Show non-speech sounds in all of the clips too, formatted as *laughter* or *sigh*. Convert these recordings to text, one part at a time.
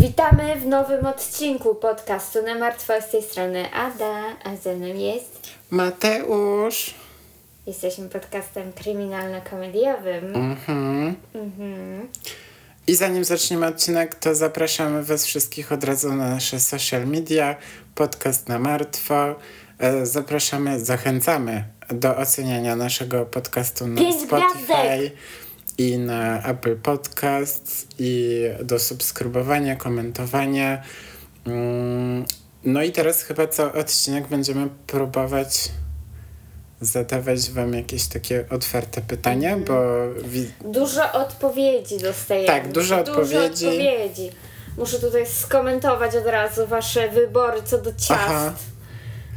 Witamy w nowym odcinku podcastu na martwo z tej strony Ada, a ze mną jest. Mateusz. Jesteśmy podcastem kryminalno-komediowym. Mhm. Mhm. I zanim zaczniemy odcinek, to zapraszamy Was wszystkich od razu na nasze social media, podcast na martwo. E, Zapraszamy, zachęcamy do oceniania naszego podcastu na Pięć Spotify gwiazdek. I na Apple Podcasts i do subskrybowania, komentowania. Mm, No i teraz chyba co odcinek będziemy próbować zadawać Wam jakieś takie otwarte pytania, bo Dużo odpowiedzi dostajemy. Tak, dużo odpowiedzi. odpowiedzi. Muszę tutaj skomentować od razu wasze wybory co do ciast. Aha.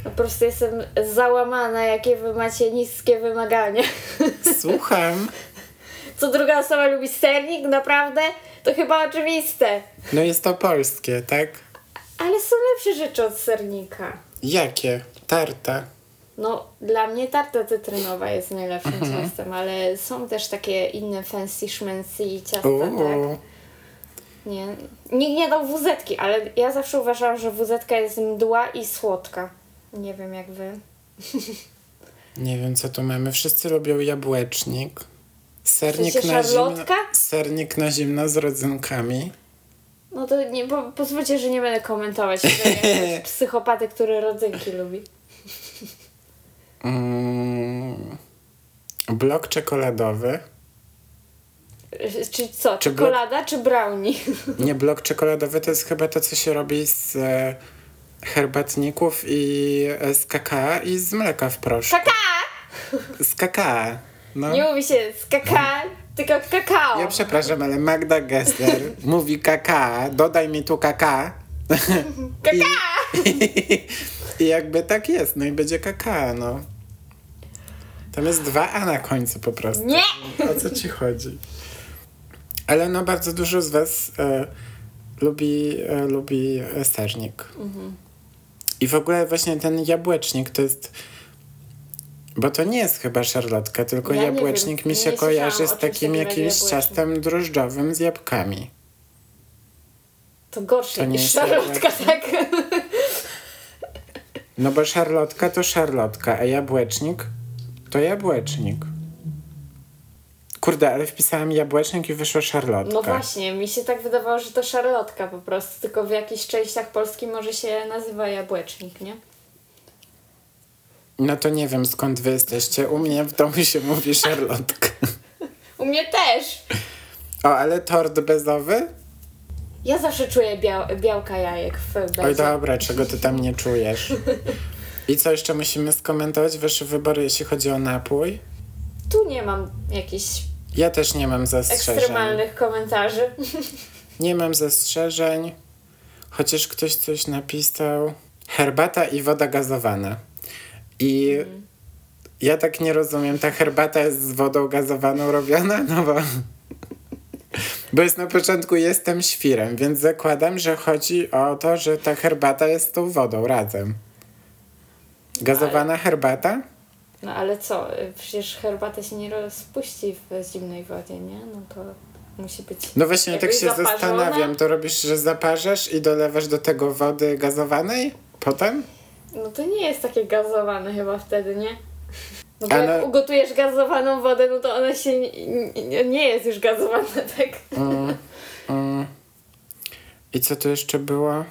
Po prostu jestem załamana, jakie wy macie niskie wymagania. *laughs* Słucham. Co druga osoba lubi sernik, naprawdę? To chyba oczywiste. No jest to polskie, tak? Ale są lepsze rzeczy od sernika. Jakie? Tarta. No, dla mnie tarta cytrynowa jest najlepszym Mhm. ciastem, ale są też takie inne fancy szmency ciasta, Uuu. tak? Nie, nikt nie dał wuzetki, ale ja zawsze uważałam, że wuzetka jest mdła i słodka. Nie wiem jak wy. *laughs* Nie wiem, co tu mamy. Wszyscy lubią jabłecznik. Sernik na zimno. Sernik na zimno z rodzynkami. No to nie, po, pozwólcie, że nie będę komentować *laughs* psychopaty, który rodzynki lubi. Mm. Blok czekoladowy. Czy co, Czy czekolada czy brownie? *laughs* Nie, blok czekoladowy to jest chyba to, co się robi z e, herbatników i e, z kakao i z mleka w proszku. Kaka! Z kakao. No. Nie mówi się z kaka, tylko kakao. Ja przepraszam, ale Magda Gessler *laughs* mówi kaka, dodaj mi tu kaka. *laughs* Kaka! I, I jakby tak jest, no i będzie kaka, no. Tam jest dwa A na końcu po prostu. Nie! O co ci chodzi? Ale no bardzo dużo z was e, lubi, e, lubi e, sernik. Mhm. I w ogóle właśnie ten jabłecznik to jest... Bo to nie jest chyba szarlotka, tylko Ja jabłecznik mi się kojarzy z takim takim jak jakimś ciastem drożdżowym z jabłkami. To gorsze To niż szarlotka, tak? No bo szarlotka to szarlotka, a jabłecznik to jabłecznik. Kurde, ale wpisałam jabłecznik i wyszła szarlotka. No właśnie, mi się tak wydawało, że to szarlotka po prostu, tylko w jakichś częściach Polski może się nazywa jabłecznik, nie? No to nie wiem skąd wy jesteście. U mnie w domu się mówi szarlotka. U mnie też! O, ale tort bezowy? Ja zawsze czuję biał białka jajek w bezie. Oj dobra, czego ty tam nie czujesz. I co jeszcze musimy skomentować? Wasze wybory, jeśli chodzi o napój? Tu nie mam jakichś Ja też nie mam zastrzeżeń. ekstremalnych komentarzy. Nie mam zastrzeżeń, chociaż ktoś coś napisał. Herbata i woda gazowana. I ja tak nie rozumiem, ta herbata jest z wodą gazowaną robiona, no bo... Bo jest na początku jestem świrem, więc zakładam, że chodzi o to, że ta herbata jest z tą wodą razem. Gazowana herbata? No ale co, przecież herbata się nie rozpuści w zimnej wodzie, nie? No to musi być No właśnie, tak się zastanawiam. To robisz, że zaparzasz i dolewasz do tego wody gazowanej? Potem? No to nie jest takie gazowane chyba wtedy, nie? No bo Ale- jak ugotujesz gazowaną wodę, no to ona się nie, nie, nie jest już gazowana, *laughs* tak? Mm, mm. I co tu jeszcze było?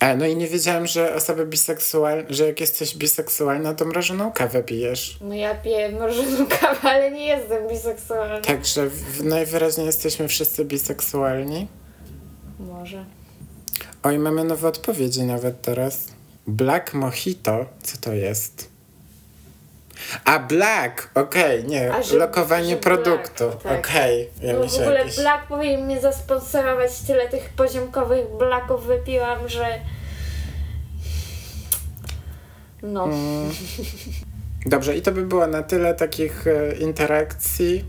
A, no i nie wiedziałam, że osoby biseksualne, że jak jesteś biseksualna, to mrożoną kawę pijesz. No ja piję mrożoną *laughs* kawę, ale nie jestem biseksualna. Także w, najwyraźniej jesteśmy wszyscy biseksualni. Może. Oj, mamy nowe odpowiedzi nawet teraz. Black Mojito, co to jest? A Black, okej, nie, A, że- lokowanie że produktu, Black, tak. okej. Ja No w ogóle jakieś... Black powinien mnie zasponsorować. Tyle tych poziomkowych Blacków wypiłam, że... No. Mm. Dobrze, i to by było na tyle takich e, interakcji.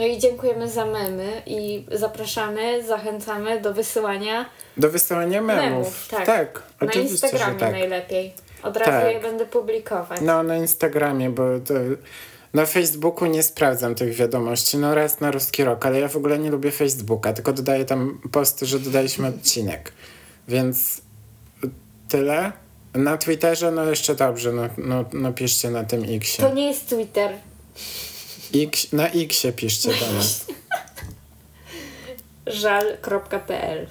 No i dziękujemy za memy i zapraszamy, zachęcamy do wysyłania Do wysyłania memów. Memów, tak. tak na oczywiście, Instagramie że tak. najlepiej. Od razu Tak. je będę publikować. No, na Instagramie, bo to Na Facebooku nie sprawdzam tych wiadomości. No raz na ruski rok, ale ja w ogóle nie lubię Facebooka, tylko dodaję tam posty, że dodaliśmy odcinek. Więc tyle. Na Twitterze, no jeszcze dobrze, no, no, no piszcie na tym Xie. To nie jest Twitter. X, na Xie piszcie do nas. żal.pl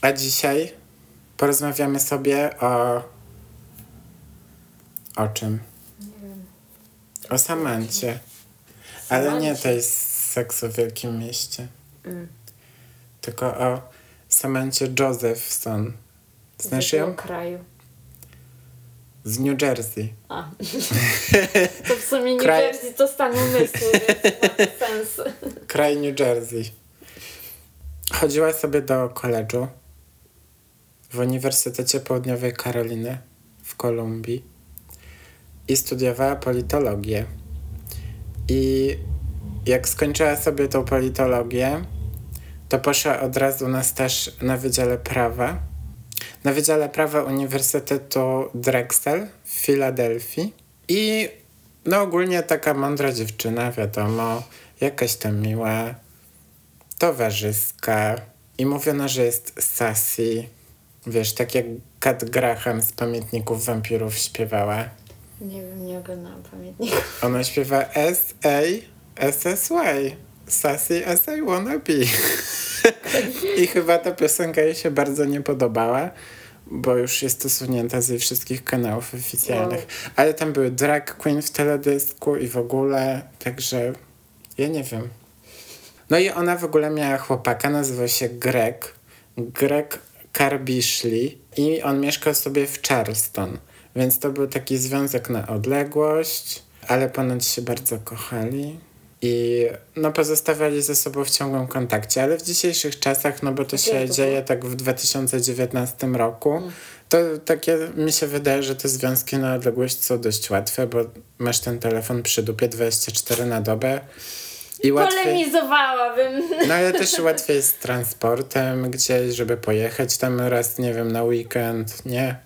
A dzisiaj porozmawiamy sobie o. O czym? O Samancie. Ale nie tej z seksu w Wielkim Mieście. Tylko o Samancie Josephson. Znasz ją? kraju? Z New Jersey. A. *laughs* to w sumie New Kraj- Jersey to stan umysłu, więc ma to *laughs* sens. Kraj New Jersey. Chodziła sobie do koledżu w Uniwersytecie Południowej Karoliny w Kolumbii i studiowała politologię. I jak skończyła sobie tą politologię, to poszła od razu na staż na Wydziale Prawa. Na Wydziale Prawa Uniwersytetu Drexel w Filadelfii. I no ogólnie taka mądra dziewczyna, wiadomo, jakaś tam miła, towarzyska i mówiono, że jest sassy. Wiesz, tak jak Kat Graham z Pamiętników Wampirów śpiewała. Nie wiem, nie oglądałam pamiętników. Ona śpiewa S-A-S-S-Y. Sassy as I wanna be. *laughs* I chyba ta piosenka jej się bardzo nie podobała, bo już jest usunięta z jej wszystkich kanałów oficjalnych. Ale tam były drag queen w teledysku i w ogóle, także ja nie wiem. No i ona w ogóle miała chłopaka, nazywał się Greg. Greg Carbiszli i on mieszkał sobie w Charleston. Więc to był taki związek na odległość, ale ponoć się bardzo kochali. I no pozostawiali ze sobą w ciągłym kontakcie, ale w dzisiejszych czasach, no bo to się to dzieje było? tak w 2019 roku, to takie mi się wydaje, że te związki na odległość są dość łatwe, bo masz ten telefon przy dupie 24 na dobę i łatwiej... Polemizowałabym. No ale też łatwiej z transportem gdzieś, żeby pojechać tam raz, nie wiem, na weekend, nie?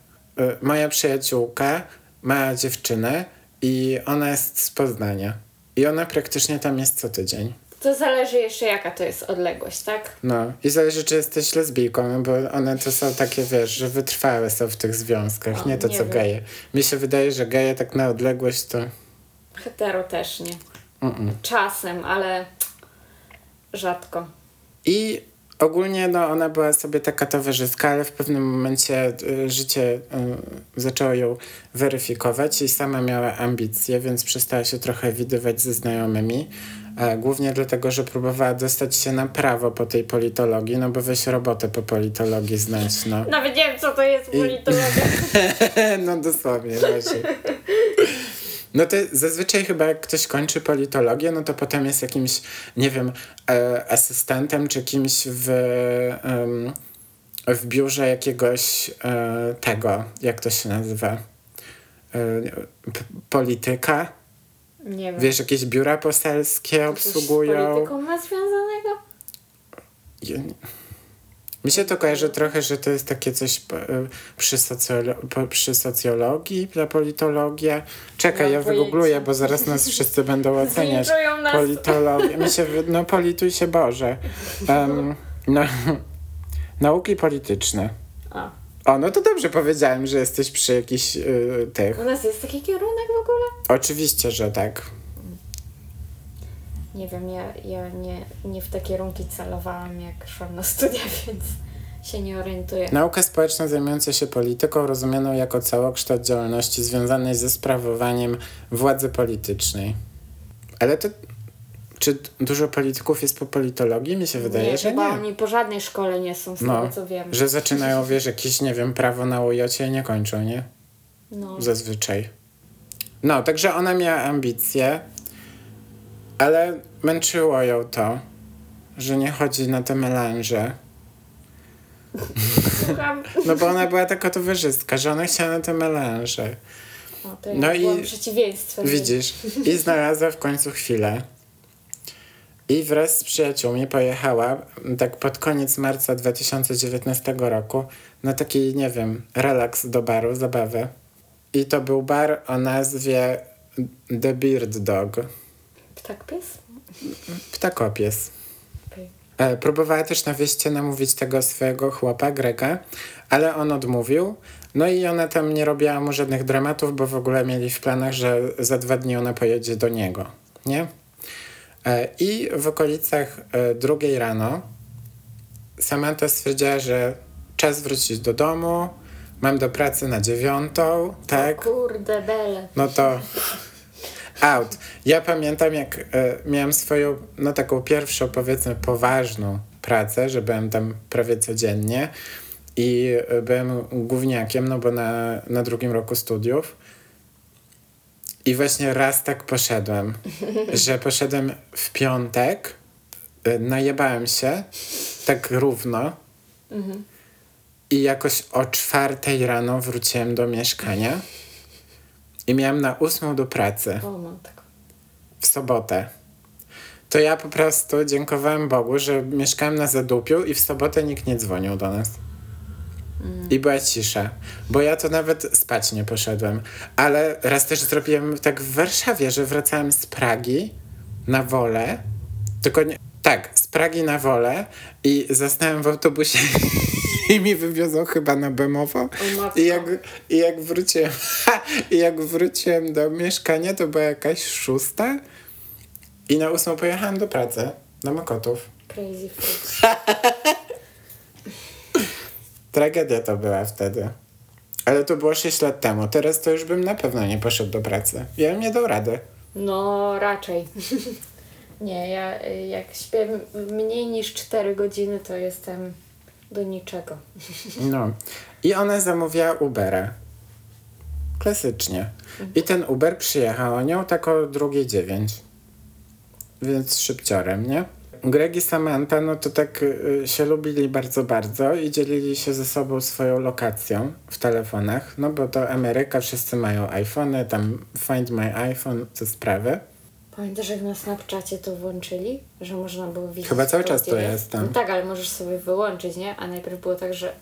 Y, Moja przyjaciółka ma dziewczynę i ona jest z Poznania. I ona praktycznie tam jest co tydzień. To zależy jeszcze jaka to jest odległość, tak? No i zależy, czy jesteś lesbijką, bo one to są takie, wiesz, że wytrwałe są w tych związkach, O, nie to nie co wiem. geje. Mi się wydaje, że geje tak na odległość to... Hetero też nie. Mm-mm. Czasem, ale rzadko. I ogólnie no, ona była sobie taka towarzyska, ale w pewnym momencie y, życie y, zaczęło ją weryfikować i sama miała ambicje, więc przestała się trochę widywać ze znajomymi. E, głównie dlatego, że próbowała dostać się na prawo po tej politologii, no bo weź robotę po politologii znać, no. Nawet nie wiem, co to jest politologia. *laughs* no dosłownie, właśnie. *laughs* No to zazwyczaj chyba jak ktoś kończy politologię, no to potem jest jakimś, nie wiem, e, asystentem czy kimś w, w biurze jakiegoś e, tego, jak to się nazywa, e, polityka. Nie wiem. Wiesz, jakieś biura poselskie Coś z obsługują. polityką ma związanego? Ja nie- Mi się to kojarzy trochę, że to jest takie coś e, przy, socjolo- przy socjologii, ta politologia. Czekaj, ja wygoogluję, bo zaraz nas wszyscy będą oceniać. Zlinczują nas. Politologia. Mi się, no polituj się Boże. Em, no, nauki polityczne. A. O, no to dobrze powiedziałem, że jesteś przy jakichś y, tych. U nas jest taki kierunek w ogóle? Oczywiście, że tak. Nie wiem, ja, ja nie, nie w te kierunki celowałam, jak szłam na studia, *laughs* więc się nie orientuję. Nauka społeczna zajmująca się polityką rozumianą jako całokształt działalności związanej ze sprawowaniem władzy politycznej. Ale to. Czy dużo polityków jest po politologii? Mi się wydaje, nie, że chyba nie. oni po żadnej szkole nie są, z No, tego co wiem. że zaczynają, wiesz, jakieś, nie wiem, prawo na ujocie i nie kończą, nie? No. Zazwyczaj. No, także ona miała ambicje, ale męczyło ją to, że nie chodzi na te melanże. No bo ona była taka towarzystka, że ona chciała na te melanże. O, to ja No i przeciwieństwem. Widzisz? I znalazła w końcu chwilę. I wraz z przyjaciółmi pojechała tak pod koniec marca 2019 roku na taki, nie wiem, relaks do baru, zabawę. I to był bar o nazwie The Beard Dog. Ptak pies? Ptakopies. Okej. E, próbowała też na wyjście namówić tego swojego chłopa, Grega, ale on odmówił. No i ona tam nie robiła mu żadnych dramatów, bo w ogóle mieli w planach, że za dwa dni ona pojedzie do niego, nie? E, I w okolicach e, drugiej rano Samantha stwierdziła, że czas wrócić do domu, mam do pracy na dziewiątą, tak? Kurde, bele. No to out. Ja pamiętam, jak e, miałam swoją, no taką pierwszą, powiedzmy, poważną pracę, że byłem tam prawie codziennie i e, byłem gówniakiem, no bo na, na drugim roku studiów. I właśnie raz tak poszedłem, *laughs* że poszedłem w piątek, e, najebałem się tak równo i jakoś o czwartej rano wróciłem do mieszkania i miałem na ósmą do pracy O matko. w sobotę. To ja po prostu dziękowałem Bogu, że mieszkałem na Zadupiu i w sobotę nikt nie dzwonił do nas. I była cisza, bo ja to nawet spać nie poszedłem. Ale raz też zrobiłem tak w Warszawie, że wracałem z Pragi na wolę, tylko nie, tak, z Pragi na wolę i zasnąłem w autobusie *laughs* i mi wywiozą chyba na Bemowo. I jak, I jak wróciłem, *laughs* i jak wróciłem do mieszkania, to była jakaś szósta i na ósmą pojechałem do pracy, do Mokotów. Crazy. *laughs* Tragedia to była wtedy. Ale to było 6 lat temu. Teraz to już bym na pewno nie poszedł do pracy. Ja bym nie dał rady. No, raczej. *laughs* Nie, ja jak śpię mniej niż 4 godziny, to jestem do niczego. *laughs* No. I ona zamówiła Ubera. Klasycznie. I ten Uber przyjechał nią tak o drugiej dziewięć. Więc szybciorem, nie? Greg i Samantha, no to tak y, się lubili bardzo, bardzo i dzielili się ze sobą swoją lokacją w telefonach, no bo to Ameryka, wszyscy mają iPhony, tam Find My iPhone, te sprawy. Pamiętasz, jak na Snapchacie to włączyli? Że można było widzieć. Chyba cały czas to jest tam. No tak, ale możesz sobie wyłączyć, nie? A najpierw było tak, że...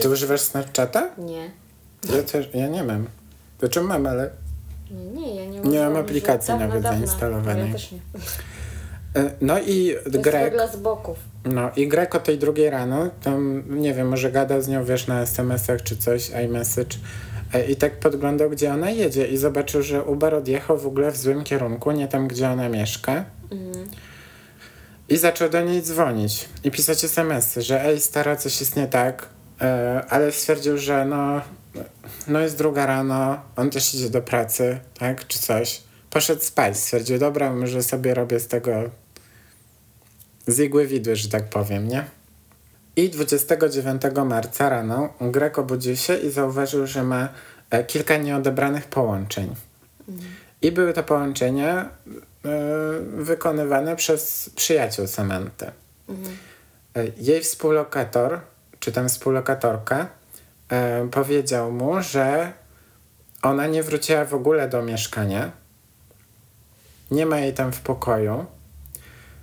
Ty używasz Snapchata? Nie. Ja też, ja nie mam. Znaczy mam, ale... Nie, nie, ja nie Nie mam używam aplikacji nawet zainstalowanej. Ja też nie. E, No i Greg... z boków. No i Greg o tej drugiej rano, tam nie wiem, może gada z nią, wiesz, na SMS-ach czy coś, iMessage i tak podglądał, gdzie ona jedzie i zobaczył, że Uber odjechał w ogóle w złym kierunku, nie tam, gdzie ona mieszka. I zaczął do niej dzwonić i pisać SMS-y, że ej, stara, coś jest nie tak, e, ale stwierdził, że no, no jest druga rano, on też idzie do pracy, tak, czy coś. Poszedł spać, stwierdził, dobra, może sobie robię z tego z igły widły, że tak powiem, nie? I 29 marca rano Greg obudził się i zauważył, że ma e, kilka nieodebranych połączeń. I były to połączenia e, wykonywane przez przyjaciół Samanty. E, jej współlokator, czy tam współlokatorka, powiedział mu, że ona nie wróciła w ogóle do mieszkania. Nie ma jej tam w pokoju.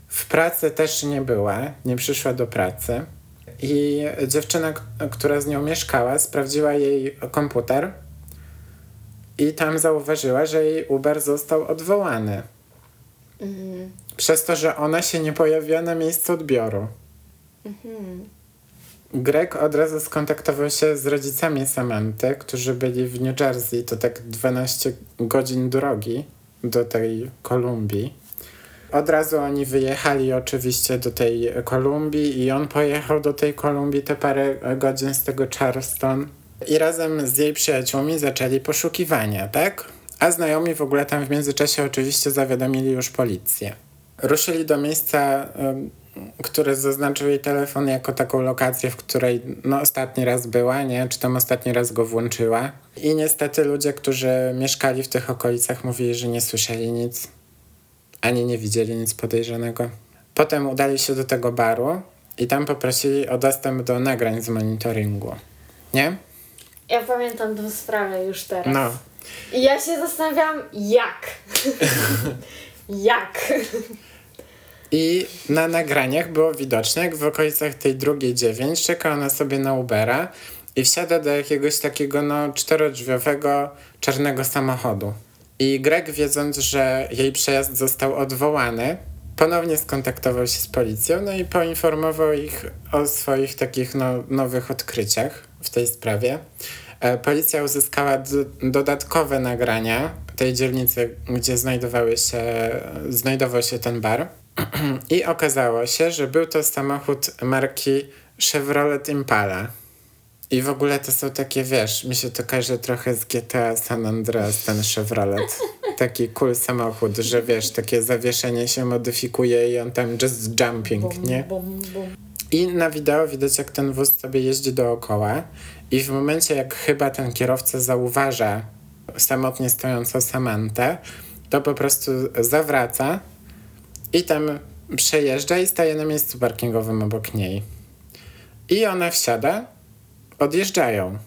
W pracy też nie była, nie przyszła do pracy. I dziewczyna, która z nią mieszkała, sprawdziła jej komputer i tam zauważyła, że jej Uber został odwołany. Przez to, że ona się nie pojawiła na miejscu odbioru. Greg od razu skontaktował się z rodzicami Samanty, którzy byli w New Jersey, to tak 12 godzin drogi do tej Kolumbii. Od razu oni wyjechali oczywiście do tej Kolumbii i on pojechał do tej Kolumbii te parę godzin z tego Charleston i razem z jej przyjaciółmi zaczęli poszukiwania, tak? A znajomi w ogóle tam w międzyczasie oczywiście zawiadomili już policję. Ruszyli do miejsca, które zaznaczył jej telefon jako taką lokację, w której no, ostatni raz była, nie? Czy tam ostatni raz go włączyła. I niestety ludzie, którzy mieszkali w tych okolicach mówili, że nie słyszeli nic, ani nie widzieli nic podejrzanego. Potem udali się do tego baru i tam poprosili o dostęp do nagrań z monitoringu. Nie? Ja pamiętam tę sprawę już teraz. No. I ja się zastanawiałam, jak? *laughs* jak? I na nagraniach było widoczne, jak w okolicach tej drugiej dziewięć czeka ona sobie na Ubera i wsiada do jakiegoś takiego no czterodrzwiowego czarnego samochodu. I Greg, wiedząc, że jej przejazd został odwołany, ponownie skontaktował się z policją, no i poinformował ich o swoich takich no, nowych odkryciach w tej sprawie. E, Policja uzyskała dodatkowe nagrania tej dzielnicy, gdzie znajdowały się, znajdował się ten bar. *clears throat* I okazało się, że był to samochód marki Chevrolet Impala. I w ogóle to są takie, wiesz, mi się to kojarzy trochę z GTA San Andreas, ten Chevrolet. *laughs* Taki cool samochód, że wiesz, takie zawieszenie się modyfikuje i on tam just jumping, nie? I na wideo widać, jak ten wóz sobie jeździ dookoła. I w momencie, jak chyba ten kierowca zauważa samotnie stojącą Samantę, to po prostu zawraca i tam przejeżdża i staje na miejscu parkingowym obok niej. I ona wsiada, odjeżdżają.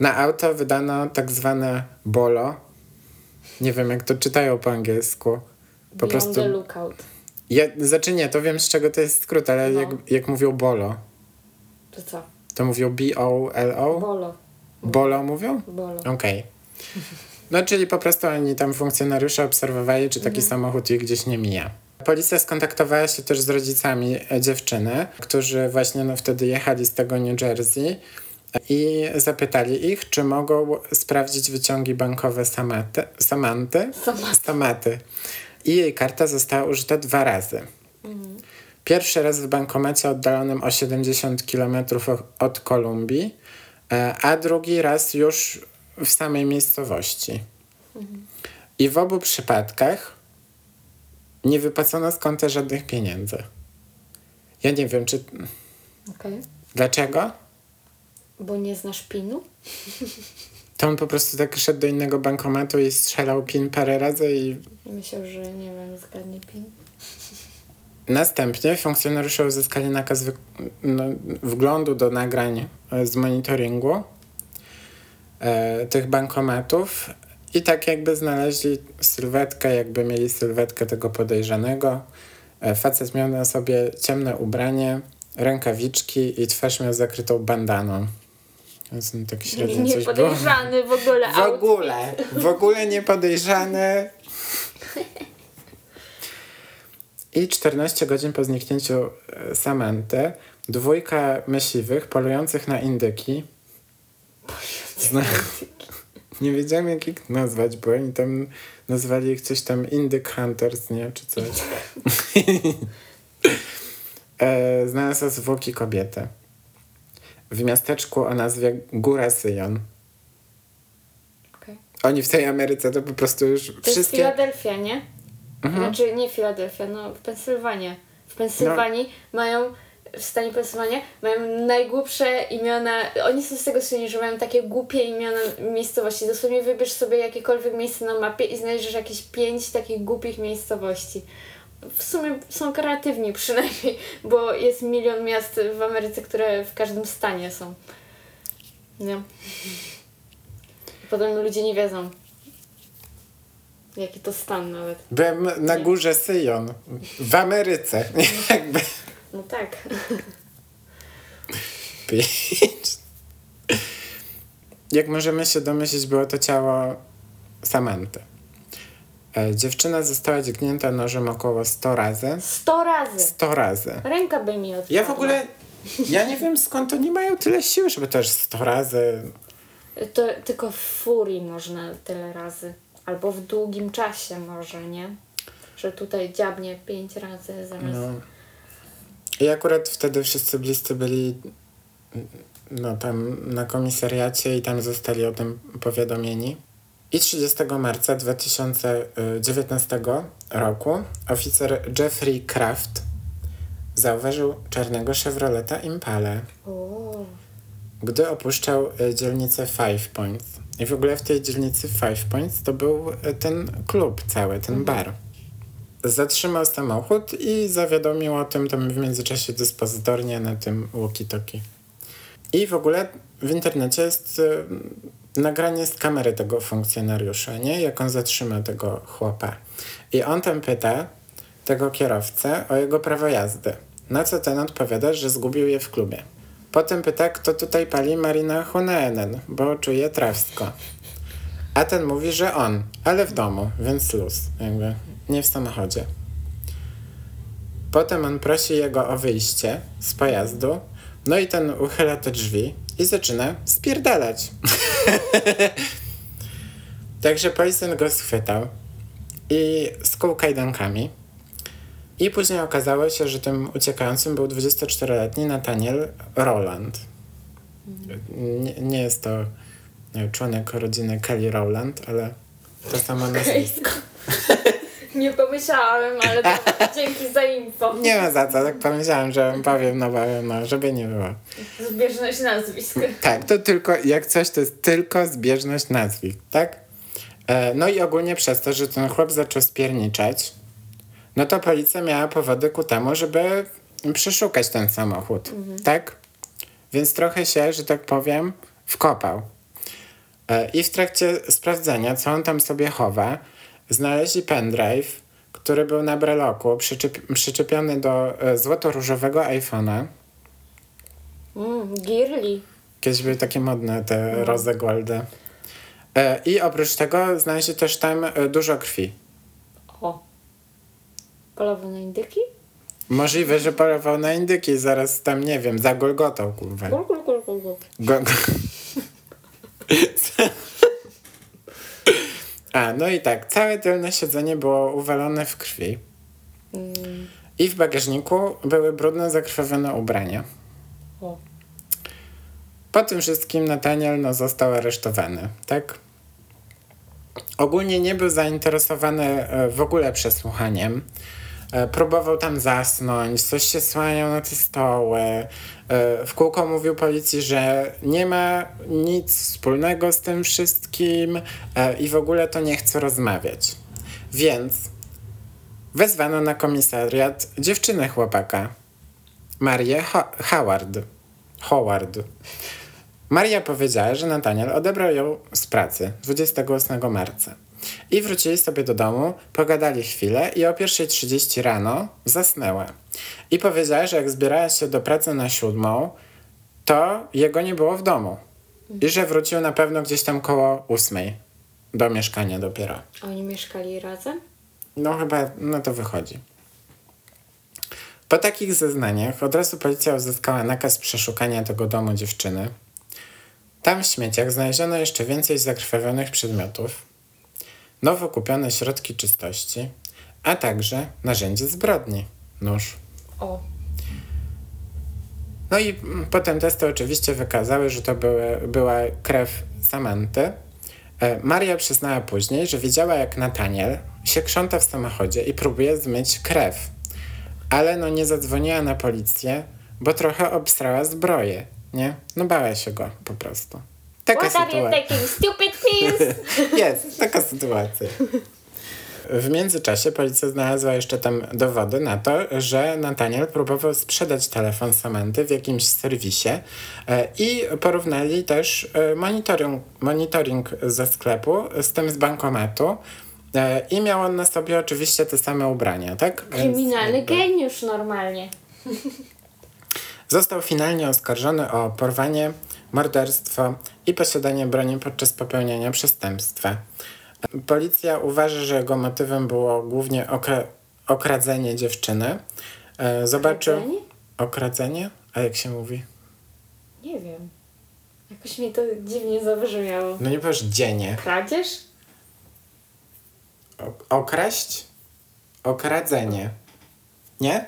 Na auto wydano tak zwane bolo. Nie wiem, jak to czytają po angielsku. Po Beyond prostu. the lookout. Ja, znaczy nie, to wiem z czego to jest skrót, ale No. jak, jak mówią bolo, To co? to mówią B-O-L-O? Bolo. Bolo mówią? Bolo. Okej. No, czyli po prostu oni tam funkcjonariusze obserwowali, czy taki samochód ich gdzieś nie mija. Policja skontaktowała się też z rodzicami e, dziewczyny, którzy właśnie no, wtedy jechali z tego New Jersey i zapytali ich, czy mogą sprawdzić wyciągi bankowe Samaty, Samanty, Samaty. I jej karta została użyta dwa razy. Pierwszy raz w bankomacie oddalonym o 70 km od Kolumbii, e, a drugi raz już w samej miejscowości. I w obu przypadkach nie wypłacono z konta żadnych pieniędzy. Ja nie wiem, czy. Okej. Dlaczego? Bo nie znasz pinu? To on po prostu tak szedł do innego bankomatu i strzelał pin parę razy i Myślał, że nie wiem, zgadnie pin. Następnie funkcjonariusze uzyskali nakaz wy- no, wglądu do nagrań e, z monitoringu e, tych bankomatów i tak jakby znaleźli sylwetkę, jakby mieli sylwetkę tego podejrzanego. E, facet miał na sobie ciemne ubranie, rękawiczki i twarz miał zakrytą bandaną. Tak średnio Nie było. podejrzany w ogóle. W ogóle, w ogóle nie podejrzany. I 14 godzin po zniknięciu e, Samanty, dwójka myśliwych polujących na indyki. Zna... *laughs* Nie wiedziałem jak ich nazwać, bo oni tam nazwali ich coś tam Indyk Hunters, nie? Czy coś. *laughs* *laughs* e, znalazła zwłoki kobiety. W miasteczku o nazwie Góra Syjon. Okej. Oni w tej Ameryce to po prostu już To jest wszystkie... Filadelfia, nie? Mhm. Znaczy nie Filadelfia, no w Pensylwanii. W Pensylwanii mają, w stanie Pensylwania mają najgłupsze imiona. Oni są z tego słyni, że mają takie głupie imiona miejscowości. Dosłownie wybierz sobie jakiekolwiek miejsce na mapie i znajdziesz jakieś pięć takich głupich miejscowości. W sumie są kreatywni przynajmniej, bo jest milion miast w Ameryce, które w każdym stanie są. Nie. Potem ludzie nie wiedzą, jaki to stan nawet. Byłem na Nie. górze Syjon. W Ameryce. *laughs* Jakby... No tak. Pięć. Jak możemy się domyślić, było to ciało Samanty. E, dziewczyna została dźgnięta nożem około 100 razy. Sto razy. 100 razy. Ręka by mi odpadła. Ja w ogóle... Ja nie wiem skąd oni mają tyle siły, żeby też 100 razy... To tylko w furii można tyle razy. Albo w długim czasie może, nie? Że tutaj dziabnie pięć razy zamiast... No. I akurat wtedy wszyscy bliscy byli no, tam na komisariacie i tam zostali o tym powiadomieni. I 30 marca 2019 roku oficer Jeffrey Kraft zauważył czarnego Chevroleta Impale, gdy opuszczał e, dzielnicę Five Points. I w ogóle w tej dzielnicy Five Points to był e, ten klub cały, ten bar. Zatrzymał samochód i zawiadomił o tym tam w międzyczasie dyspozytornie na tym walkie-talkie. I w ogóle w internecie jest e, nagranie z kamery tego funkcjonariusza, nie? Jak on zatrzyma tego chłopa. I on tam pyta tego kierowcę o jego prawo jazdy. Na co ten odpowiada, że zgubił je w klubie. Potem pyta, kto tutaj pali Marina Huneenen, bo czuje trawsko. A ten mówi, że on, ale w domu, więc luz, jakby nie w samochodzie. Potem on prosi jego o wyjście z pojazdu, no i ten uchyla te drzwi i zaczyna spierdalać. *laughs* Także policjant go schwytał i skuł kajdankami. I później okazało się, że tym uciekającym był 24-letni Nathaniel Rowland. Nie, nie jest to członek rodziny Kelly Rowland, ale to samo nazwisko. *laughs* Nie pomyślałem, ale *laughs* dzięki za info. Nie ma za co, tak pomyślałem, że powiem, no powiem, no, żeby nie było. Zbieżność nazwisk. Tak, to tylko, jak coś, to jest tylko zbieżność nazwisk, tak? E, no i ogólnie przez to, że ten chłop zaczął spierniczać, no to policja miała powody ku temu, żeby przeszukać ten samochód, tak? Więc trochę się, że tak powiem, wkopał. E, I w trakcie sprawdzenia, co on tam sobie chowa, znaleźli pendrive, który był na breloku, przyczep- przyczepiony do e, złoto-różowego iPhone'a. Mm, girly. Kiedyś były takie modne te rose goldy. E, I oprócz tego znaleźli też tam e, dużo krwi. O. Polowo na indyki? Możliwe, że polował na indyki, zaraz tam, nie wiem, za Golgotą, kurwa. Gul, gul, gul, gul, gul. Go, go. *laughs* *laughs* A, no i tak, całe tylne siedzenie było uwalone w krwi. Mm. I w bagażniku były brudne, zakrwawione ubrania. O. Po tym wszystkim Nathaniel no, został aresztowany, tak? Ogólnie nie był zainteresowany e, w ogóle przesłuchaniem. E, Próbował tam zasnąć, coś się słaniał na te stoły. E, W kółko mówił policji, że nie ma nic wspólnego z tym wszystkim e, i w ogóle to nie chce rozmawiać. Więc wezwano na komisariat dziewczynę chłopaka, Marię Ho- Howard. Howard. Maria powiedziała, że Nathaniel odebrał ją z pracy 28 marca. I wrócili sobie do domu, pogadali chwilę i o 1.30 rano zasnęła. I powiedziała, że jak zbierała się do pracy na siódmą, to jego nie było w domu. I że wrócił na pewno gdzieś tam koło ósmej do mieszkania dopiero. Oni mieszkali razem? No chyba, no to wychodzi. Po takich zeznaniach od razu policja uzyskała nakaz przeszukania tego domu dziewczyny. Tam w śmieciach znaleziono jeszcze więcej zakrwawionych przedmiotów, nowo kupione środki czystości, a także narzędzie zbrodni, nóż. O. No i mm, potem testy oczywiście wykazały, że to były, była krew Samanty. E, Maria przyznała później, że widziała jak Nataniel się krząta w samochodzie i próbuje zmyć krew. Ale no nie zadzwoniła na policję, bo trochę obstrała zbroję, nie? No bała się go po prostu. Taka What are you sytuacja. taking stupid pills? *laughs* Jest, taka sytuacja. W międzyczasie policja znalazła jeszcze tam dowody na to, że Nathaniel próbował sprzedać telefon Samanty w jakimś serwisie e, i porównali też e, monitoring, monitoring ze sklepu z tym z bankomatu e, i miał on na sobie oczywiście te same ubrania, tak? Kryminalny jakby- geniusz normalnie. *laughs* Został finalnie oskarżony o porwanie, morderstwo i posiadanie broni podczas popełniania przestępstwa. Policja uważa, że jego motywem było głównie okra- okradzenie dziewczyny. E, Zobaczył. Okradzenie? Okradzenie? A jak się mówi? Nie wiem. Jakoś mi to dziwnie zabrzmiało. No nie powiesz dzienie. Kradzież? O- okraść? Okradzenie. Nie?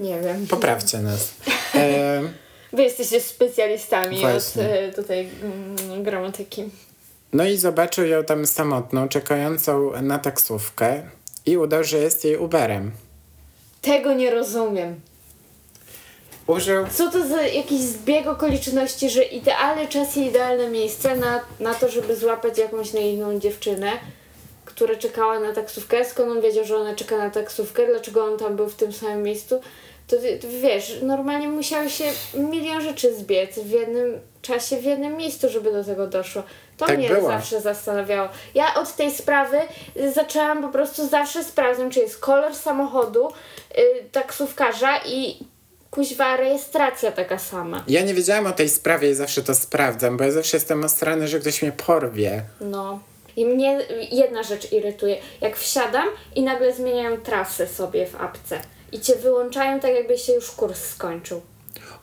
Nie wiem. Poprawcie nas. *laughs* Wy jesteście specjalistami Właśnie. od e, tutaj mm, gramatyki. No i zobaczył ją tam samotną, czekającą na taksówkę i udał, że jest jej Uberem. Tego nie rozumiem. Użył... Co to za jakiś zbieg okoliczności, że idealny czas i idealne miejsce na, na to, żeby złapać jakąś naiwną dziewczynę, która czekała na taksówkę. Skąd on wiedział, że ona czeka na taksówkę? Dlaczego on tam był w tym samym miejscu? To, wiesz, normalnie musiały się milion rzeczy zbiec w jednym czasie, w jednym miejscu, żeby do tego doszło. To Tak mnie było. zawsze zastanawiało. Ja od tej sprawy zaczęłam po prostu zawsze sprawdzać, czy jest kolor samochodu, y, taksówkarza i kuźwa rejestracja taka sama. Ja nie wiedziałam o tej sprawie i zawsze to sprawdzam, bo ja zawsze jestem ostrany, że ktoś mnie porwie. No. I mnie jedna rzecz irytuje. Jak wsiadam i nagle zmieniają trasę sobie w apce i cię wyłączają tak jakby się już kurs skończył.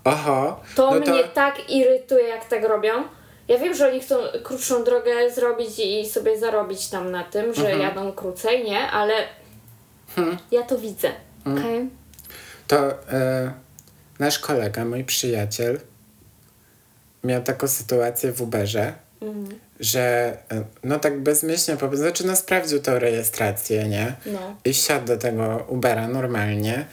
Oho. To no mnie tak irytuje, jak tak robią. Ja wiem, że oni chcą krótszą drogę zrobić i sobie zarobić tam na tym, że Mhm. jadą krócej, nie? Ale Hmm. ja to widzę. Okej? To e, nasz kolega, mój przyjaciel, miał taką sytuację w Uberze, Mhm. że no tak bezmyślnie, po, znaczy no sprawdził tą rejestrację, nie? No. I wsiadł do tego Ubera normalnie.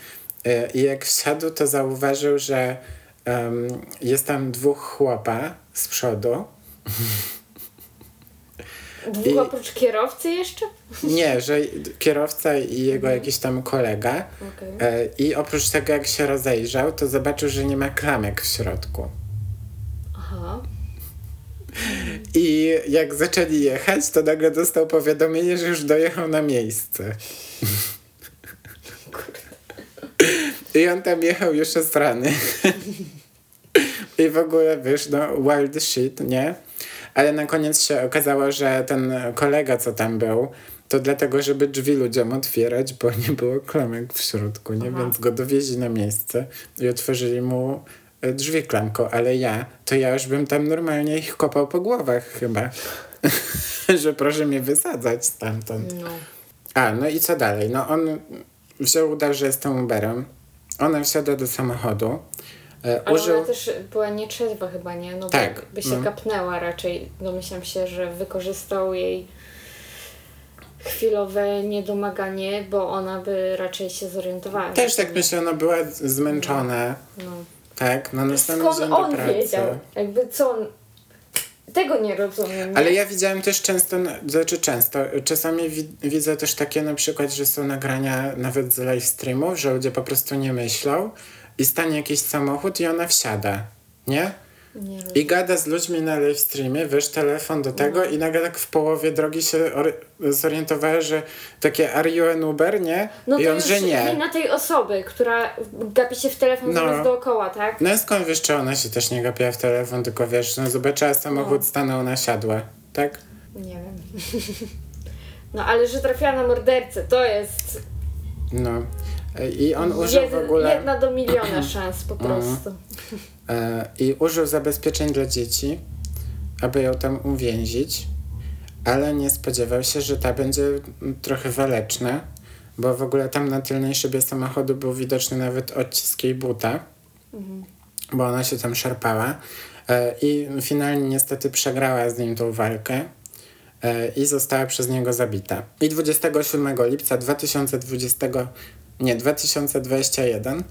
E, I jak wsiadł, to zauważył, że em, jest tam dwóch chłopa z przodu. Dwóch I- oprócz kierowcy jeszcze? Nie, że kierowca i jego Mhm. jakiś tam kolega. Okej. E, I oprócz tego, jak się rozejrzał, to zobaczył, że nie ma klamek w środku. Aha. I jak zaczęli jechać, to nagle dostał powiadomienie, że już dojechał na miejsce. I on tam jechał już z rany. I w ogóle, wiesz, no wild shit, nie? Ale na koniec się okazało, że ten kolega, co tam był, to dlatego, żeby drzwi ludziom otwierać, bo nie było klamek w środku, nie? Aha. Więc go dowieźli na miejsce i otworzyli mu drzwi klamką, ale ja, to ja już bym tam normalnie ich kopał po głowach chyba. *laughs* że proszę mnie wysadzać stamtąd. No. A, no i co dalej? No on wziął, udał, że jestem Uberem. Ona wsiadła do samochodu. E, Ale użył... ona też była nietrzeźwa chyba, nie? No Tak, by się no. kapnęła raczej. Domyślam się, że wykorzystał jej chwilowe niedomaganie, bo ona by raczej się zorientowała. Też tak myślę, ona była z- zmęczona. nie- No. Tak, na następny Skąd dzień do on pracy. wiedział? Jakby co on... Tego nie rozumiem. nie? Ale ja widziałem też często, znaczy często, czasami wi- widzę też takie na przykład, że są nagrania nawet z live streamów, że ludzie po prostu nie myślą i stanie jakiś samochód i ona wsiada, nie? I gada z ludźmi na live streamie, wiesz, telefon do tego i nagle tak w połowie drogi się or- zorientowała, że takie are you an Uber, nie? No I to on, że nie. wina tej osoby, która gapi się w telefon No. dookoła, tak? No skąd wiesz, czy ona się też nie gapiła w telefon, tylko wiesz, no zobaczyła samochód, stanął, ona siadła, tak? Nie wiem. *laughs* No ale że trafiła na mordercę, to jest No. I on użył jed, w ogóle... jedna do miliona *clears throat* szans po prostu. E, I użył zabezpieczeń dla dzieci, aby ją tam uwięzić, ale nie spodziewał się, że ta będzie trochę waleczna, bo w ogóle tam na tylnej szybie samochodu był widoczny nawet odcisk jej buta, bo ona się tam szarpała e, i finalnie niestety przegrała z nim tą walkę e, i została przez niego zabita. I 27 lipca 2020, nie, 2021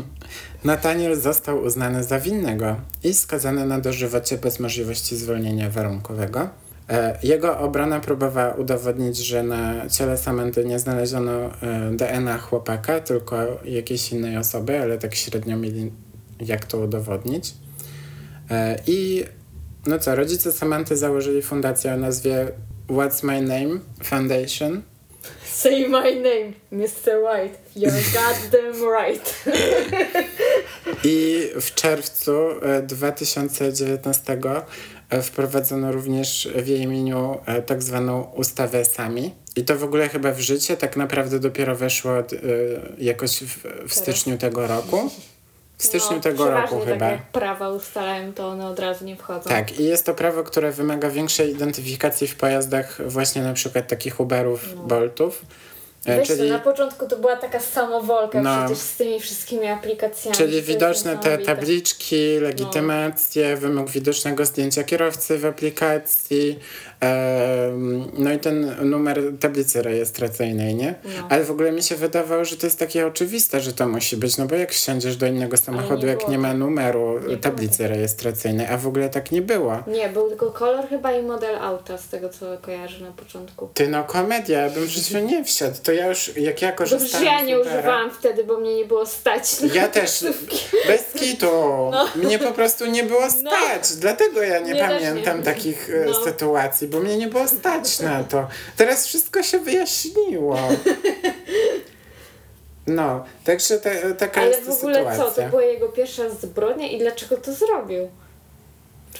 *laughs* Nathaniel został uznany za winnego i skazany na dożywocie bez możliwości zwolnienia warunkowego. E, Jego obrona próbowała udowodnić, że na ciele Samanty nie znaleziono e, DNA chłopaka, tylko jakiejś innej osoby, ale tak średnio mieli jak to udowodnić. E, I no co, rodzice Samanty założyli fundację o nazwie What's My Name Foundation. Say my name, Mr. White. You're goddamn right. I w czerwcu e, 2019 e, wprowadzono również w jej imieniu e, tak zwaną ustawę SAMI. I to w ogóle chyba w życie tak naprawdę dopiero weszło e, jakoś w, w styczniu tego roku. W styczniu no, tego roku przeważnie chyba. tak jak prawa ustalają, to one od razu nie wchodzą. Tak, i jest to prawo, które wymaga większej identyfikacji w pojazdach właśnie na przykład takich Uberów, Boltów. E, Weź czyli na początku to była taka samowolka No. przecież z tymi wszystkimi aplikacjami. Czyli widoczne te tabliczki, legitymacje, wymóg widocznego zdjęcia kierowcy w aplikacji, em, no i ten numer tablicy rejestracyjnej, nie? No. Ale w ogóle mi się wydawało, że to jest takie oczywiste, że to musi być, no bo jak wsiądziesz do innego samochodu, nie jak było nie ma numeru było tablicy rejestracyjnej, a w ogóle tak nie było. Nie, był tylko kolor chyba i model auta, z tego co kojarzę na początku. Ty no komedia, ja bym w życiu nie wsiadł. To ja już, jak ja Dobrze, korzystałem że ja nie Ubera- używałam wtedy, bo mnie nie było stać. na Ja też, bez kitu. Mnie po prostu nie było stać. Dlatego ja nie pamiętam nie. takich e, No. sytuacji, bo mnie nie było stać na to. Teraz wszystko się wyjaśniło. No, także te, taka Ale jest w ta ogóle co, sytuacja. to była jego pierwsza zbrodnia i dlaczego to zrobił?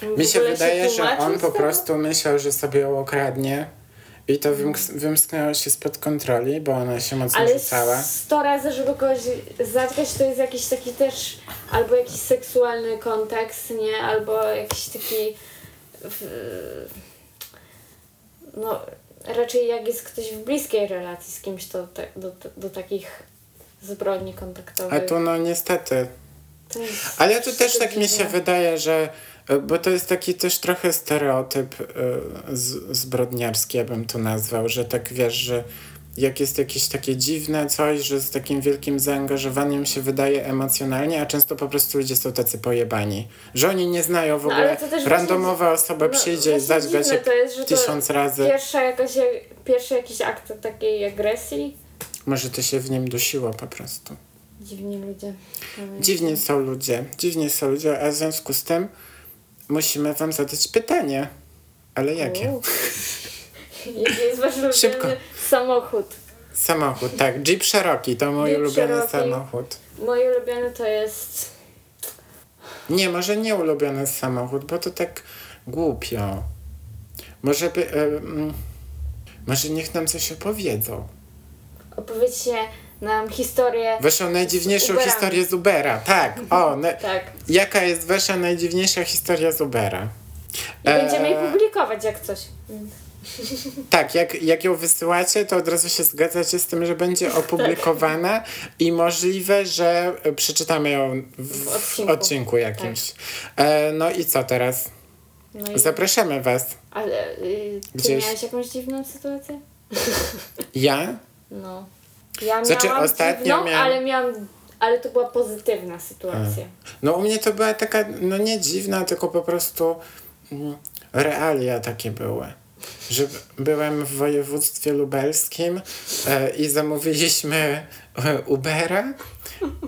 W Mi się ogóle wydaje, że tłumaczył on po prostu myślał, że sobie ją okradnie i to wymks- wymsknęło się spod kontroli, bo ona się mocno Ale rzucała. 100 razy, żeby kogoś zatkać, to jest jakiś taki też albo jakiś seksualny kontekst, nie? Albo jakiś taki no raczej jak jest ktoś w bliskiej relacji z kimś, to te, do, do takich zbrodni A kontaktowych. tu no niestety. To jest Ale to też tak mi się wydaje, że bo to jest taki też trochę stereotyp e, z, zbrodniarski, ja bym to nazwał, że tak wiesz, że jak jest jakieś takie dziwne coś, że z takim wielkim zaangażowaniem się wydaje emocjonalnie, a często po prostu ludzie są tacy pojebani. Że oni nie znają w No, ogóle, to randomowa osoba no, przyjdzie i właśnie dziwne cię to jest, że to tysiąc razy. Pierwsza jakaś, pierwszy jakiś akt takiej agresji. Może to się w nim dusiło po prostu. Dziwni ludzie. Dziwnie są ludzie, dziwnie są ludzie, a w związku z tym musimy wam zadać pytanie. Ale jakie? Jaki jest wasz ulubiony Szybko. samochód? Samochód, tak. Jeep Cherokee to mój Jeep ulubiony Cherokee. samochód. Mój ulubiony to jest... Nie, może nie ulubiony samochód, bo to tak głupio. Może by... Może niech nam coś opowiedzą. Opowiedzcie nam historię... Waszą najdziwniejszą Uberami. historię z Ubera. Tak, o. *laughs* Na, Tak. jaka jest wasza najdziwniejsza historia z Ubera? I będziemy je Eee, publikować jak coś. *laughs* Tak, jak, jak ją wysyłacie, to od razu się zgadzacie z tym, że będzie *laughs* opublikowana i możliwe, że e, przeczytamy ją w, W odcinku. odcinku, jakimś. E, no i co teraz? No i... Zapraszamy Was. Ale y, ty Gdzieś- miałeś jakąś dziwną sytuację? Ja? No. Ja Znaczy, miałam ostatnio dziwną, miałam- ale miałam... Ale to była pozytywna sytuacja. No u mnie to była taka, no nie dziwna, tylko po prostu mm, realia takie były. Że byłem w województwie lubelskim e, i zamówiliśmy e, Ubera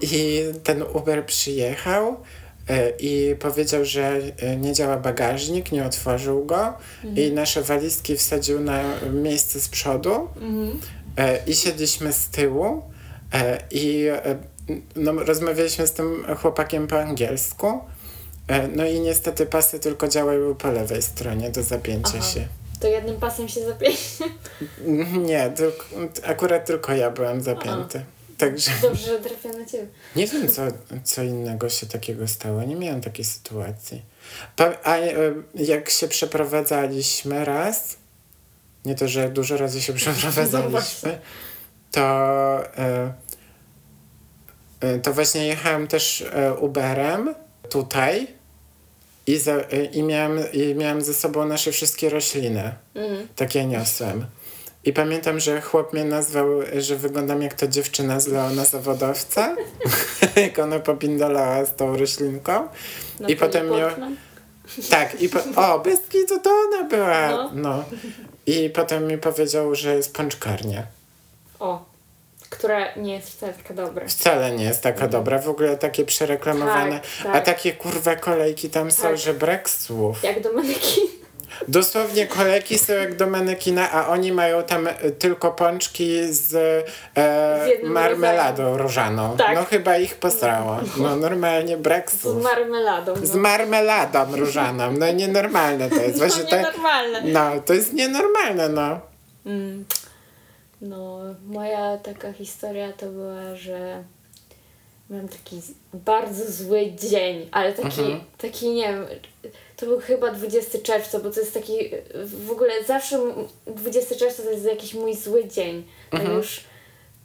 i ten Uber przyjechał e, i powiedział, że e, nie działa bagażnik, nie otworzył go i nasze walizki wsadził na miejsce z przodu e, i siedliśmy z tyłu e, i e, no, rozmawialiśmy z tym chłopakiem po angielsku. E, no i niestety pasy tylko działały po lewej stronie do zapięcia Aha. się. To jednym pasem się zapięcie. *laughs* Nie, tylko, akurat tylko ja byłem zapięty. Także Dobrze, że trafia na ciebie. nie wiem, co, co innego się takiego stało. Nie miałem takiej sytuacji. A e, jak się przeprowadzaliśmy raz, nie to, że dużo razy się *laughs* przeprowadzaliśmy, to, e, e, to właśnie jechałem też e, Uberem tutaj i, za, i, miałem, i miałem ze sobą nasze wszystkie rośliny. Mhm. Takie niosłem. I pamiętam, że chłop mnie nazwał, że wyglądam jak to dziewczyna z Leona Zawodowca, *laughs* jak ona popindolała z tą roślinką. Na I potem Portman. Tak, i po, o, bez kitu to ona była. No. No. I potem mi powiedział, że jest pączkarnia. O, która nie jest wcale taka dobra. Wcale nie jest taka dobra, w ogóle takie przereklamowane. Tak, tak. A takie kurwa kolejki tam są, Tak. że brak słów. Jak do manekin. Dosłownie kolejki są jak do manekina, a oni mają tam e, tylko pączki z, e, Z marmeladą różaną. Tak. No chyba ich posrało. No normalnie brak Z słów. marmeladą. No. Z marmeladą różaną. No nienormalne to jest. Właśnie no tak. nienormalne. No, to jest nienormalne, no. Mm. No, moja taka historia to była, że miałam taki z- bardzo zły dzień, ale taki, Mhm. taki nie wiem, to był chyba 20 czerwca, bo to jest taki, w ogóle zawsze m- 20 czerwca to jest jakiś mój zły dzień. Mhm. już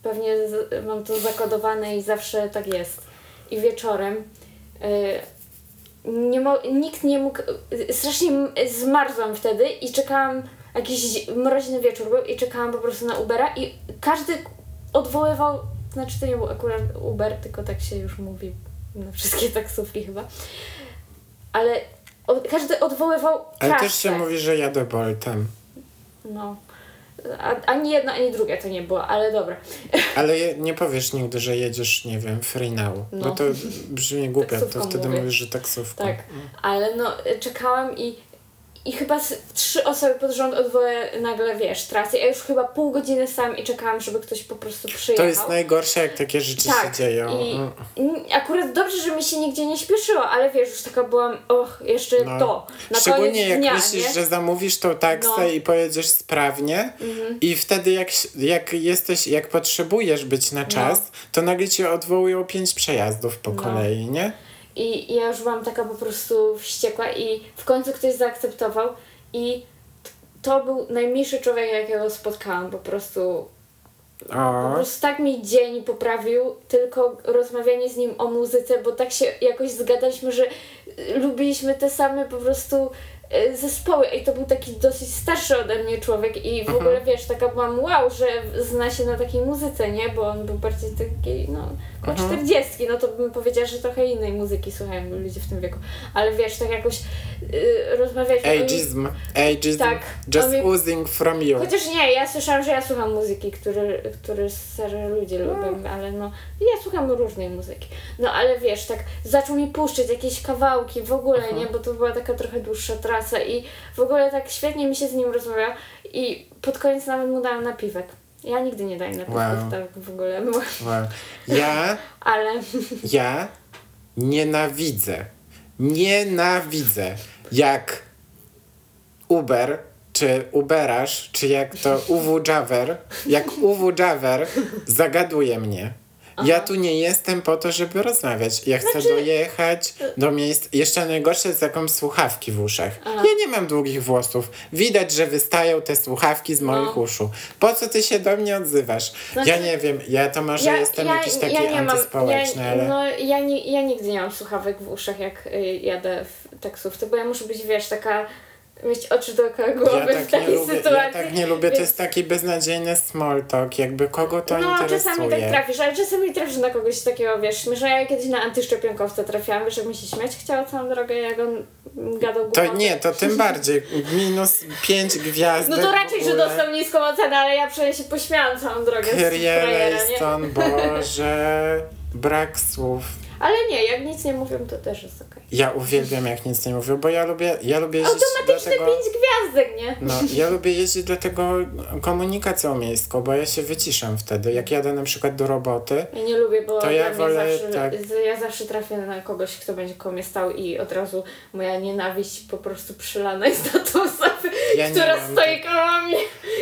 pewnie mam to zakodowane i zawsze tak jest. I wieczorem y, nie mo- nikt nie mógł, strasznie zmarzłam wtedy i czekałam, jakiś mroźny wieczór był i czekałam po prostu na Ubera i każdy odwoływał, znaczy to nie był akurat Uber, tylko tak się już mówi na wszystkie taksówki chyba, ale od, każdy odwoływał Ale też się mówi, że jadę Boltem. No. A, ani jedno, ani drugie to nie było, ale dobra. *laughs* Ale je, nie powiesz nigdy, że jedziesz, nie wiem, free now. Bo No. to brzmi głupio, to wtedy mówię. mówisz, że taksówką. Tak, ale no czekałam i, i chyba trzy osoby pod rząd odwołały nagle, wiesz, trasy. Ja już chyba pół godziny sam i czekałam, żeby ktoś po prostu przyjechał. To jest najgorsze, jak takie rzeczy się dzieją. I Mm. i akurat dobrze, że mi się nigdzie nie śpieszyło, ale wiesz, już taka byłam, och, jeszcze No. to. Na Szczególnie jak dnia, myślisz, nie? że zamówisz tą taksę No. Mhm. i pojedziesz sprawnie i wtedy jak, jak jesteś, jak potrzebujesz być na czas, to nagle ci odwołują pięć przejazdów po No. kolei, nie? I i ja już byłam taka po prostu wściekła i w końcu ktoś zaakceptował i to był najmilszy człowiek, jakiego spotkałam, po prostu po O, prostu tak mi dzień poprawił, tylko rozmawianie z nim o muzyce, bo tak się jakoś zgadaliśmy, że y, lubiliśmy te same po prostu y, zespoły i to był taki dosyć starszy ode mnie człowiek i w Mhm. ogóle wiesz, taka byłam wow, że zna się na takiej muzyce, nie? Bo on był bardziej taki, no, około Mhm. 40, no to bym powiedziała, że trochę innej muzyki słuchają ludzie w tym wieku, ale wiesz, tak jakoś y, o nim- ageism, ageism, Tak, just mi- oozing from you. Chociaż nie, ja słyszałam, że ja słucham muzyki, który, który stare ludzie lubią, ale no, ja słucham różnej muzyki. No ale wiesz, tak zaczął mi puszczać jakieś kawałki w ogóle, nie, bo to była taka trochę dłuższa trasa i w ogóle tak świetnie mi się z nim rozmawiał i pod koniec nawet mu dałam napiwek. Ja nigdy nie daję napiwków Wow. tak w ogóle, bo, Wow. Ja, *laughs* ale ja nienawidzę, nienawidzę, jak Uber, czy Uberasz, czy jak to UW Javer, jak UW Javer zagaduje mnie. Ja tu nie jestem po to, żeby rozmawiać. Ja chcę Znaczy- dojechać do miejsc. Jeszcze najgorsze jest jakąś słuchawki w uszach. Ja nie mam długich włosów. Widać, że wystają te słuchawki z moich No. uszu. Po co ty się do mnie odzywasz? Znaczy- ja nie wiem, ja to może jestem jakiś taki antyspołeczny, ja, ale. No, ja, nie, ja nigdy nie mam słuchawek w uszach, jak y, jadę w taksówce, bo ja muszę być, wiesz, taka, mieć oczy dookoła głowy Ja w tak, nie takiej lubię, sytuacji. ja tak nie lubię, to więc- jest taki beznadziejny small talk, jakby kogo to No, interesuje. czasami tak trafisz, ale czasami trafisz na kogoś takiego, wiesz, śmieszne. Ja kiedyś na antyszczepionkowca trafiłam, wiesz, jak mi się śmiać chciała całą drogę, jak on gadał To głupoty. nie, to tym *laughs* bardziej. Minus pięć gwiazdek No to w raczej, że dostał niską ocenę, ale ja przynajmniej się pośmiałam całą drogę z Kyrie *laughs* Boże, brak słów. Ale nie, jak nic nie mówią, to też jest okej. Ja uwielbiam jak nic nie mówię, bo ja lubię, ja lubię jeździć Automatyczne dlatego... pięć gwiazdek, nie? No, ja lubię jeździć dlatego komunikacją miejską, bo ja się wyciszam wtedy. Jak jadę na przykład do roboty, Ja nie lubię, bo To ja dla wolę, zawsze, tak. ja zawsze trafię na kogoś, kto będzie koło mnie stał i od razu moja nienawiść po prostu przylana jest na tą osobę, Ja która mam stoi koło mnie.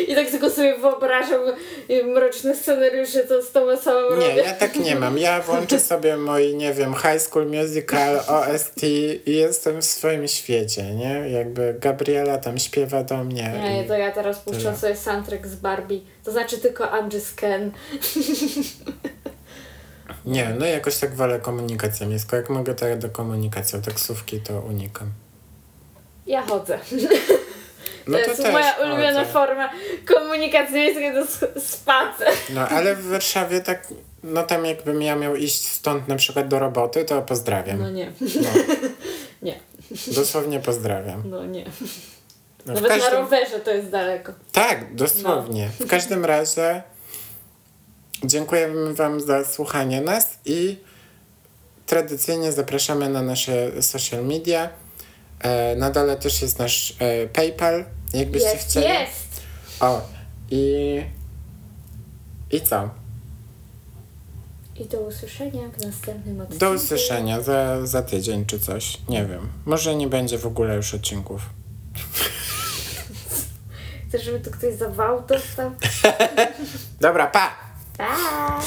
I tak tylko sobie wyobrażam y, mroczne scenariusze, co z tą osobą Nie, robię. ja tak nie mam. Ja włączę *laughs* sobie mój, nie wiem, High School Musical, *laughs* OST i jestem w swoim świecie, nie? Jakby Gabriela tam śpiewa do mnie. Nie, i... to ja teraz puszczam tyle. sobie soundtrack z Barbie. To znaczy tylko Angie Scan. *laughs* Nie, no jakoś tak wolę komunikację miejską. Jak mogę, to jadę komunikacją. Taksówki to unikam. Ja chodzę. *laughs* No to to, jest też moja ulubiona forma komunikacji miejskiej, to jest spacer. No, ale w Warszawie tak, no tam jakbym ja miał iść stąd na przykład do roboty, to pozdrawiam. No nie, No, *laughs* nie, dosłownie pozdrawiam. no nie. No, Nawet na każdym... rowerze to jest daleko. Tak, dosłownie. W każdym razie dziękujemy Wam za słuchanie nas i tradycyjnie zapraszamy na nasze social media. E, na dole też jest nasz e, PayPal, jakbyście Jest, chcieli. jest! O, i. I co? I do usłyszenia w następnym odcinku. Do usłyszenia za, za tydzień czy coś. Nie wiem. Może nie będzie w ogóle już odcinków. Chcesz, żeby tu ktoś zawał dostał? *laughs* Dobra, pa! Pa!